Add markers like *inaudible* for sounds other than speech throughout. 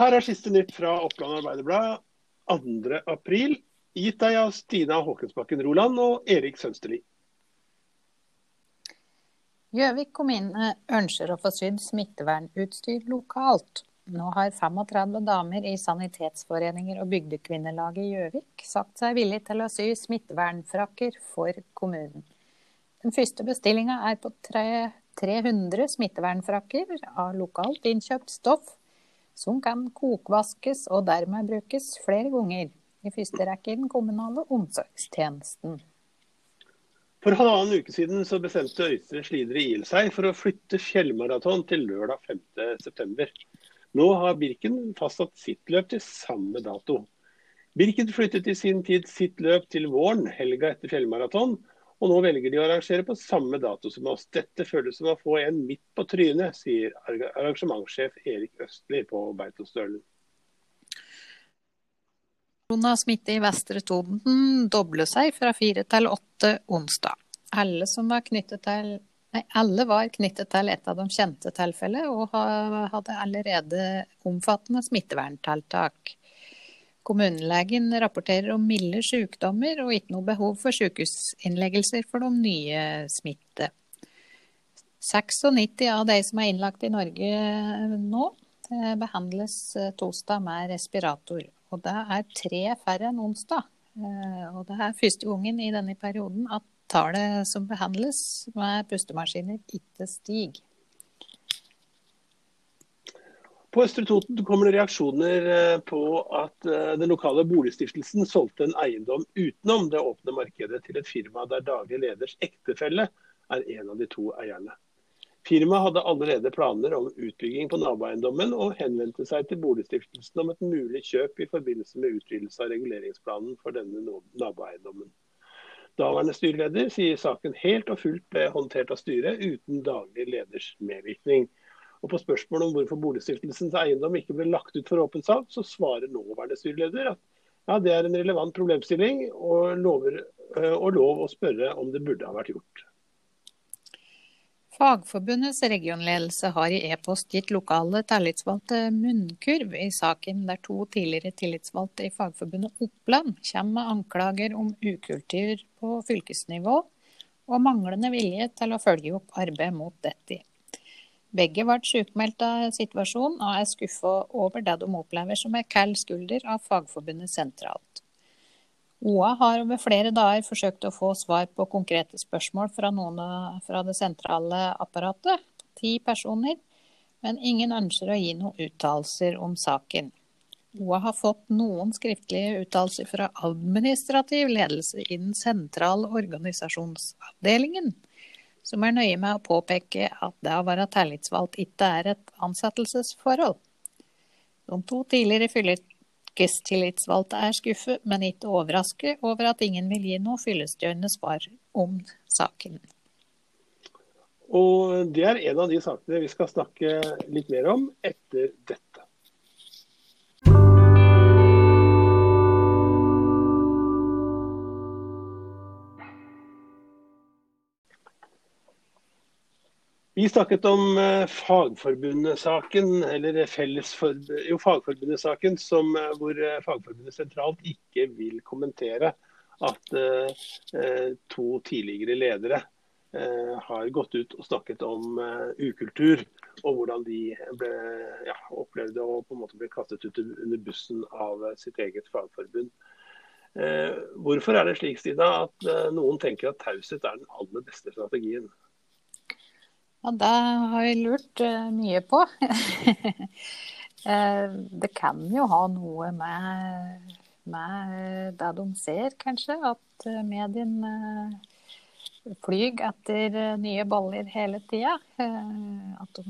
Her er siste nytt fra Oppland Arbeiderblad 2.4, gitt deg av Stina Håkensbakken Roland og Erik Sønsterli. Gjøvik kommune ønsker å få sydd smittevernutstyr lokalt. Nå har 35 damer i sanitetsforeninger og bygdekvinnelaget i Gjøvik sagt seg villig til å sy smittevernfrakker for kommunen. Den første bestillinga er på 300 smittevernfrakker av lokalt innkjøpt stoff som kan kokvaskes og dermed brukes flere ganger. I første rekke i den kommunale omsorgstjenesten. For halvannen uke siden bestemte Øystre Slidre IL seg for å flytte fjellmaraton til lørdag 5.9. Nå har Birken fastsatt sitt løp til samme dato. Birken flyttet i sin tid sitt løp til våren, helga etter fjellmaraton, og nå velger de å arrangere på samme dato som oss. Dette føles som å få en midt på trynet, sier arrangementssjef Erik Østli på Beitostølen. Koronasmitte i Vestre Toten dobler seg fra fire til åtte onsdag. Alle, var til, nei, alle var knyttet til et av de kjente tilfellene og hadde allerede omfattende smitteverntiltak. Kommunelegen rapporterer om milde sykdommer og ikke noe behov for sykehusinnleggelser for de nye smitte. 96 av de som er innlagt i Norge nå, eh, behandles eh, torsdag med respirator. Og det er tre færre enn onsdag. Eh, og det er første gangen i denne perioden at tallet som behandles med pustemaskiner, ikke stiger. På Østre Toten kommer det reaksjoner eh, på at eh, den lokale boligstiftelsen solgte en eiendom utenom det åpne markedet til et firma der daglig leders ektefelle er en av de to eierne. Firmaet hadde allerede planer om utbygging på naboeiendommen, og henvendte seg til boligstiftelsen om et mulig kjøp i forbindelse med utvidelse av reguleringsplanen for denne naboeiendommen. Daværende styreleder sier saken helt og fullt ble håndtert av styret uten daglig leders medvirkning. Og På spørsmål om hvorfor Boligstiftelsens eiendom ikke ble lagt ut for åpen sak, så svarer nåværende styreleder at ja, det er en relevant problemstilling og, lover, øh, og lov å spørre om det burde ha vært gjort. Fagforbundets regionledelse har i e-post gitt lokale tillitsvalgte munnkurv i saken der to tidligere tillitsvalgte i Fagforbundet Oppland kommer med anklager om ukultur på fylkesnivå og manglende vilje til å følge opp arbeid mot dette. Begge ble sykmeldt av situasjonen og er skuffa over det de opplever som en kald skulder av Fagforbundet sentralt. OA har over flere dager forsøkt å få svar på konkrete spørsmål fra noen fra det sentrale apparatet, ti personer, men ingen ønsker å gi noen uttalelser om saken. OA har fått noen skriftlige uttalelser fra administrativ ledelse i den sentrale organisasjonsavdelingen som er nøye med å påpeke at det å være tillitsvalgt ikke er et ansettelsesforhold. De to tidligere fylkestillitsvalgte er skuffet, men ikke overrasket over at ingen vil gi noe fyllestgjørende svar om saken. Og Det er en av de sakene vi skal snakke litt mer om etter dette. Vi snakket om uh, Fagforbundet-saken, eller fellesfor, jo, Fagforbundet-saken, uh, hvor Fagforbundet sentralt ikke vil kommentere at to tidligere ledere har gått ut og snakket om ukultur, og hvordan de ble, ja, opplevde å på en måte bli kastet ut under bussen av sitt eget fagforbund. hvorfor er det slik, Stina, at noen tenker at taushet er den aller beste strategien? Ja, det har jeg lurt uh, mye på. uh, *laughs* det kan jo ha noe med, med det de ser, kanskje. At uh, mediene flyr etter nye baller hele tida. At de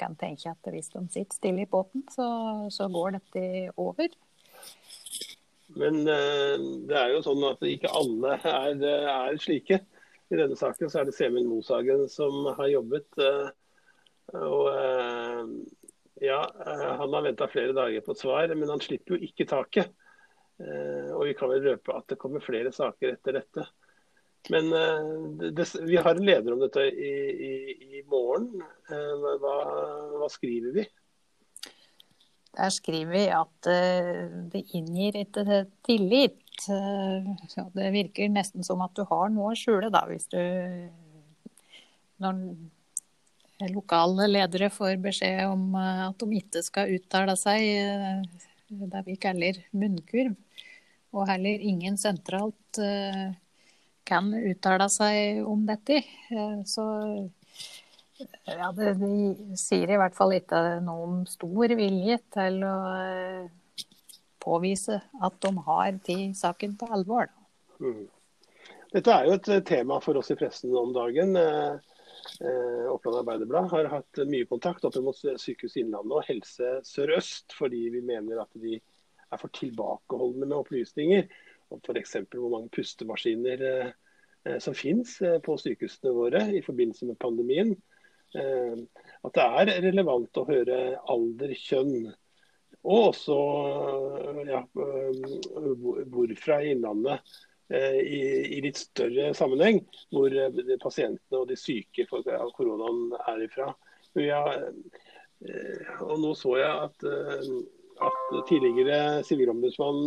kan tenke at hvis de sitter stille i båten, så, så går dette over. Men det er jo sånn at ikke alle er, er slike. I denne saken så er det Semil Moshagen som har jobbet. Eh, og eh, ja, eh, han har venta flere dager på et svar, men han slipper jo ikke taket. Og vi kan vel røpe at det kommer flere saker etter dette. Men det, vi har en leder om dette i, i, i morgen. Hva, hva, skriver vi? Der skriver vi at det inngir ikke tillit. Det virker nesten som at du har noe å skjule, da, hvis du Når lokale ledere får beskjed om at de ikke skal uttale seg det vi kaller munnkurv, og heller ingen sentralt kan uttale seg om dette. Så ja, det, de sier i hvert fall ikke noe om stor vilje til å eh, påvise at de har tatt saken på alvor. Mm. Dette er jo et eh, tema for oss i pressen om dagen. Eh, Oppland Arbeiderblad har hatt mye kontakt opp mot Sykehuset Innlandet og Helse Sør-Øst, fordi vi mener at de er for tilbakeholdne med opplysninger. F.eks. hvor mange pustemaskiner som finnes på sykehusene våre i forbindelse med pandemien. Eh, at det er relevant å høre alder, kjønn, og også ja, eh, hvorfra i Innlandet. Eh, I, I, litt større sammenheng, hvor pasientene og de syke av koronaen er ifra. Har, og nå så jeg at, at tidligere sivilombudsmann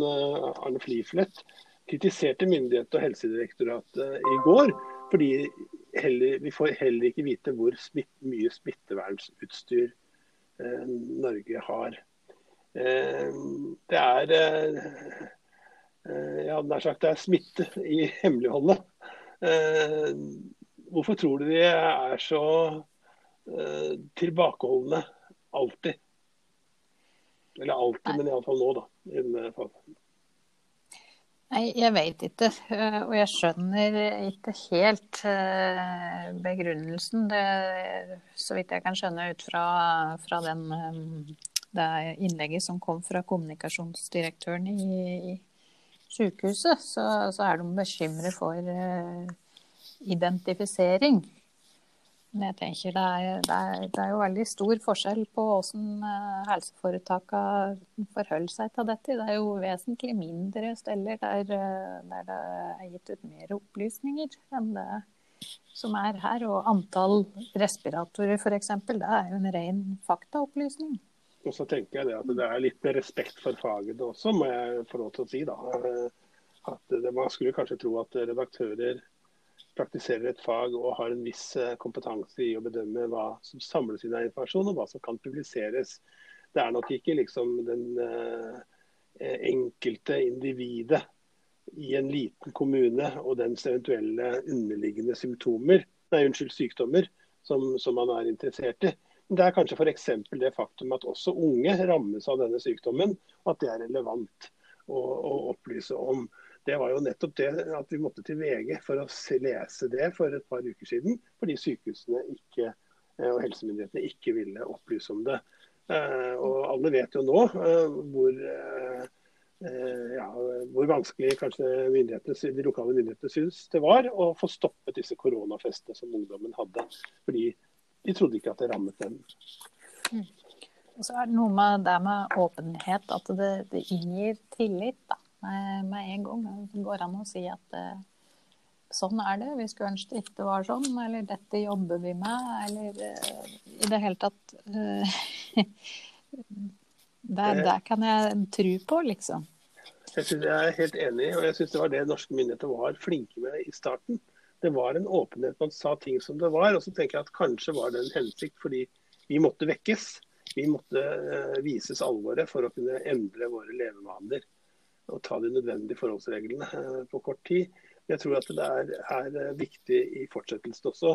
Arne Fliflet kritiserte myndighet og Helsedirektoratet i går fordi heller, vi får heller ikke vite hvor smitt, mye smittevernsutstyr eh, Norge har. Eh, det er eh, eh ja, nær sagt det er smitte i hemmeligholdet. Hvorfor tror du de er så eh, tilbakeholdne alltid? Eller alltid, men iallfall nå, da. I Nei, jeg vet ikke. Og jeg skjønner ikke helt begrunnelsen. Det, så vidt jeg kan skjønne ut fra, fra den, det innlegget som kom fra kommunikasjonsdirektøren i, i sykehuset, så, så, er de bekymret for identifisering. Men jeg tenker det er, det, er, det er, jo veldig stor forskjell på hvordan uh, helseforetakene forholder seg til dette. Det er jo vesentlig mindre steder der, eh, der det er gitt ut mer opplysninger enn det som er her. Og antall respiratorer f.eks., det er jo en ren faktaopplysning. Og så tenker jeg det at det er litt med respekt for faget også, må jeg få lov til å si. da. Eh, at Man skulle kanskje tro at redaktører praktiserer et fag og har en viss eh, kompetanse i å bedømme hva som samles inn av informasjon, og hva som kan publiseres. Det er nok ikke liksom den uh, enkelte individet i en liten kommune og dens eventuelle underliggende symptomer, nei, unnskyld, sykdommer som, som man er interessert i. Det er kanskje f.eks. det faktum at også unge rammes av denne sykdommen, at det er relevant å, å opplyse om det var jo nettopp det at vi måtte til VG for å lese det for et par uker siden. Fordi sykehusene ikke, eh, og helsemyndighetene ikke ville opplyse om det. Eh, og alle vet jo nå eh, hvor, ja, hvor vanskelig kanskje de lokale myndighetene syns det var å få stoppet disse koronafestene som ungdommen hadde. Fordi de trodde ikke at det rammet dem. Mm. Og så er det noe med det med åpenhet, at det, det inngir tillit. da med en gang. Det går an å si at uh, sånn er det. Vi skulle ønske det ikke var sånn. Eller dette jobber vi med. Eller uh, i det hele tatt uh, *laughs* det, det, kan jeg tro på, liksom. Jeg, synes jeg er helt enig, og jeg syns det var det norske myndigheter var flinke med i starten. Det var en åpenhet, man sa ting som det var. Og så tenker jeg at kanskje var det en hensikt fordi vi måtte vekkes. Vi måtte vises alvoret for å kunne endre våre levevaner og ta de nødvendige forholdsreglene uh, på kort tid. Jeg tror at det er, er, eh, viktig i fortsettelsen også,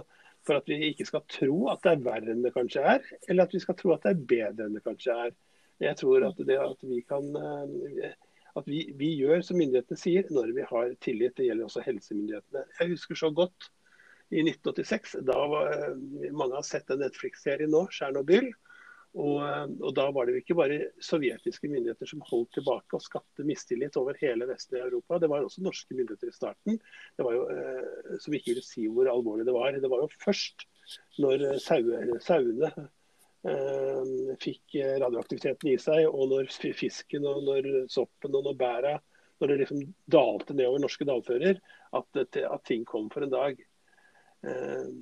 for at vi ikke skal tro at det er verre enn det kanskje er, eller at vi skal tro at det er bedre enn det kanskje er. Jeg tror at det at vi kan eh, at vi, vi gjør som myndighetene sier når vi har tillit. Det gjelder også helsemyndighetene. Jeg husker så godt i 1986. Da var, mange har sett en Netflix-serie nå, 'Tsjernobyl'. Og, og, Da var det jo ikke bare sovjetiske myndigheter som holdt tilbake og skapte mistillit over hele vestlige Europa. Det var også norske myndigheter i starten jo, eh, som ikke ville si hvor alvorlig det var. Det var jo først når sauene eh, fikk radioaktiviteten i seg, og når fisken og når soppen og når bæra når det liksom dalte nedover norske dalfører, at, at ting kom for en dag. Eh,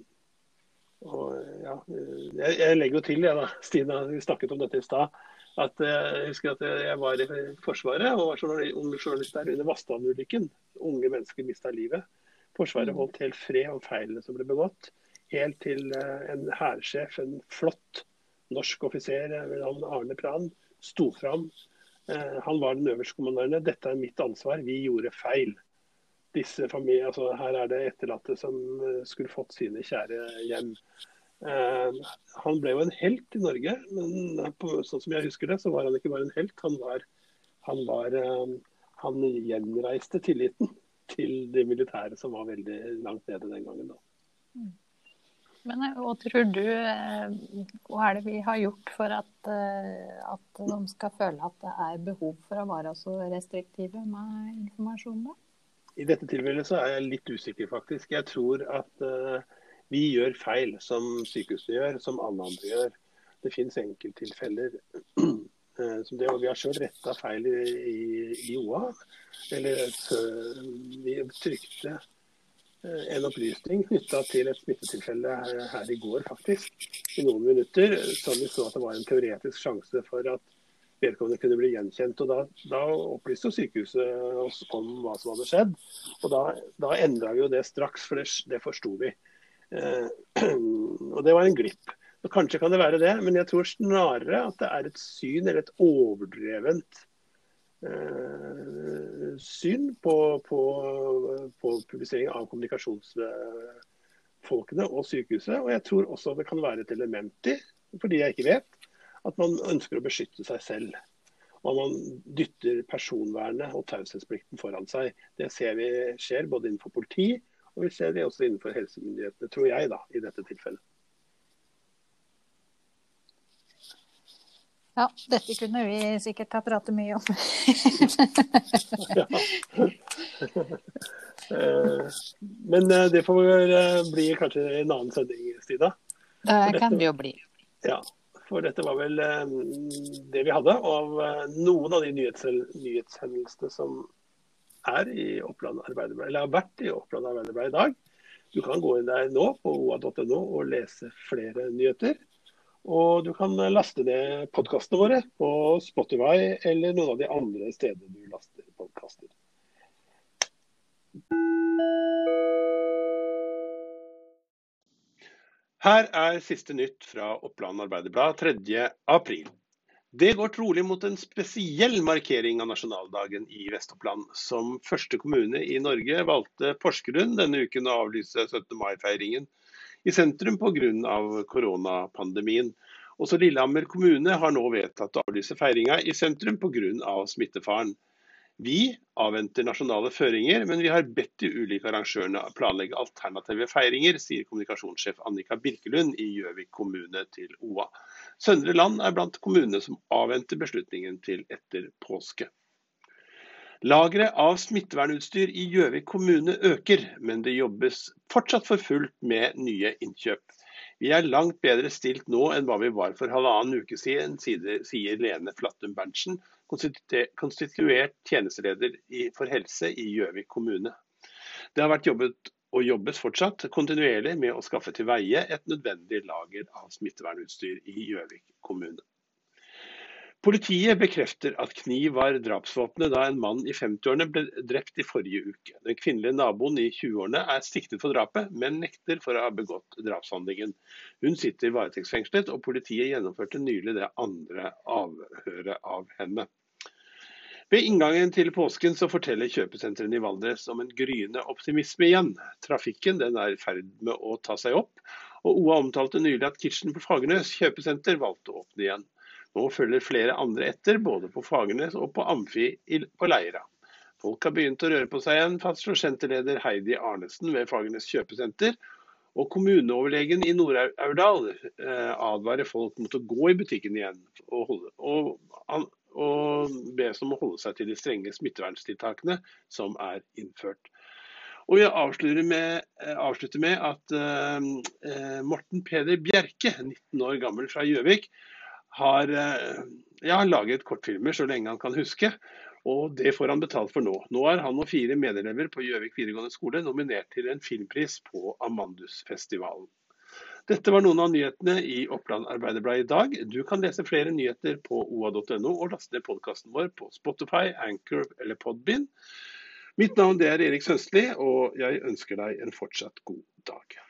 og, ja, jeg, jeg, legger jo til, jeg da, *laughs* Stina, vi snakket om dette i stad. At, jeg husker at jeg var i Forsvaret og var ung journalist der under Vassdalen-ulykken. Unge mennesker mista livet. Forsvaret holdt helt fred om feilene som ble begått. Helt til en hærsjef, en flott norsk offiser ved Arne Pran, sto fram. Han var den øverste kommanderende. Dette er mitt ansvar, vi gjorde feil disse familier, altså Her er det etterlatte som eh, skulle fått sine kjære hjem. Eh, han ble jo en helt i Norge, men på, sånn som jeg husker det, så var han ikke bare en helt. Han var, han, var, eh, han gjenreiste tilliten til de militære som var veldig langt nede den gangen. da. Men hva tror du, hva er det vi har gjort for at, at de skal føle at det er behov for å være så restriktive med informasjon? da? I dette tilfellet så er jeg litt usikker, faktisk. Jeg tror at vi gjør feil, som sykehuset gjør, som alle andre gjør. Det finnes enkelttilfeller *clears throat* som det, og vi har sjøl retta feil i, i, i, OA. Eller vi trykte en opplysning knytta til et smittetilfelle her, her i går, faktisk. I noen minutter. Som vi så at det var en teoretisk sjanse for at vedkommende kunne bli gjenkjent. og Da, da opplyste sykehuset oss om hva som hadde skjedd. og Da, da endra vi jo det straks, for det, det forsto vi. Eh, *clears throat* og Det var en glipp. Og Kanskje kan det være det, men jeg tror snarere at det er et syn, eller et overdrevent eh, syn på, på, på, publisering av kommunikasjonsfolkene og sykehuset. Og jeg tror også det kan være et element i, fordi jeg ikke vet, at man ønsker å beskytte seg selv. Og man dytter personvernet og taushetsplikten foran seg. Det ser vi skjer både innenfor politi og vi ser det også innenfor helsemyndighetene, tror jeg, da, i dette tilfellet. Ja, dette kunne vi sikkert ha pratet mye om. *laughs* Eh, men eh, det får bli kanskje en annen sending, Stina. Det kan det jo bli. Ja, for dette var vel eh, det vi hadde av eh, noen av de nyhetshendelsene som er i Oppland Arbeiderblad, eller har vært i Oppland Arbeiderblad i dag. Du kan gå inn der nå på oa.no og lese flere nyheter. Og du kan laste ned podkastene våre på Spotify eller noen av de andre stedene du laster podkaster. Her er siste nytt fra Oppland Arbeiderblad 3.4. Det går trolig mot en spesiell markering av nasjonaldagen i Vest-Oppland. Som første kommune i Norge valgte Porsgrunn denne uken å avlyse 17. mai-feiringen i sentrum pga. koronapandemien. Også Lillehammer kommune har nå vedtatt å avlyse feiringa i sentrum pga. smittefaren. Vi avventer nasjonale føringer, men vi har bedt de ulike arrangørene planlegge alternative feiringer, sier kommunikasjonssjef Annika Birkelund i Gjøvik kommune til OA. Søndre Land er blant kommunene som avventer beslutningen til etter påske. Lageret av smittevernutstyr i Gjøvik kommune øker, men det jobbes fortsatt for fullt med nye innkjøp. Vi er langt bedre stilt nå enn hva vi var for halvannen uke siden, sier Lene Flattum Berntsen, konstituert tjenesteleder for helse i Gjøvik kommune. Det har vært jobbet og jobbes fortsatt kontinuerlig med å skaffe til veie et nødvendig lager av smittevernutstyr i Gjøvik kommune. Politiet bekrefter at kniv var drapsvåpenet da en mann i 50-årene ble drept i forrige uke. Den kvinnelige naboen i 20-årene er siktet for drapet, men nekter for å ha begått drapshandlingen. Hun sitter varetektsfengslet, og politiet gjennomførte nylig det andre avhøret av henne. Ved inngangen til påsken så forteller kjøpesentrene i Valdres om en gryende optimisme igjen. Trafikken den er i ferd med å ta seg opp, og OA omtalte nylig at Kitchen på Fagernes kjøpesenter valgte å åpne igjen. Nå følger flere andre etter, både på Fagernes og på Amfi på Leira. Folk har begynt å røre på seg igjen, fastslår senterleder Heidi Arnesen ved Fagernes kjøpesenter. Og kommuneoverlegen i Nord-Aurdal eh, advarer folk mot å gå i butikken igjen, og, holde, og, og bes om å holde seg til de strenge smitteverntiltakene som er innført. Og Vi avslutter med, eh, avslutter med at eh, Morten Peder Bjerke, 19 år gammel fra Gjøvik, har eh, ja, laget kortfilmer så lenge han kan huske. Og det får han betalt for nå. Nå er han og fire medelever på Gjøvik videregående skole nominert til en filmpris på Amandusfestivalen. Dette var noen av nyhetene i Oppland Arbeiderblad i dag. Du kan lese flere nyheter på oa.no og laste ned podkasten vår på Spotify, Anchor eller Podbind. Mitt navn er Erik Sønstli, og jeg ønsker deg en fortsatt god dag.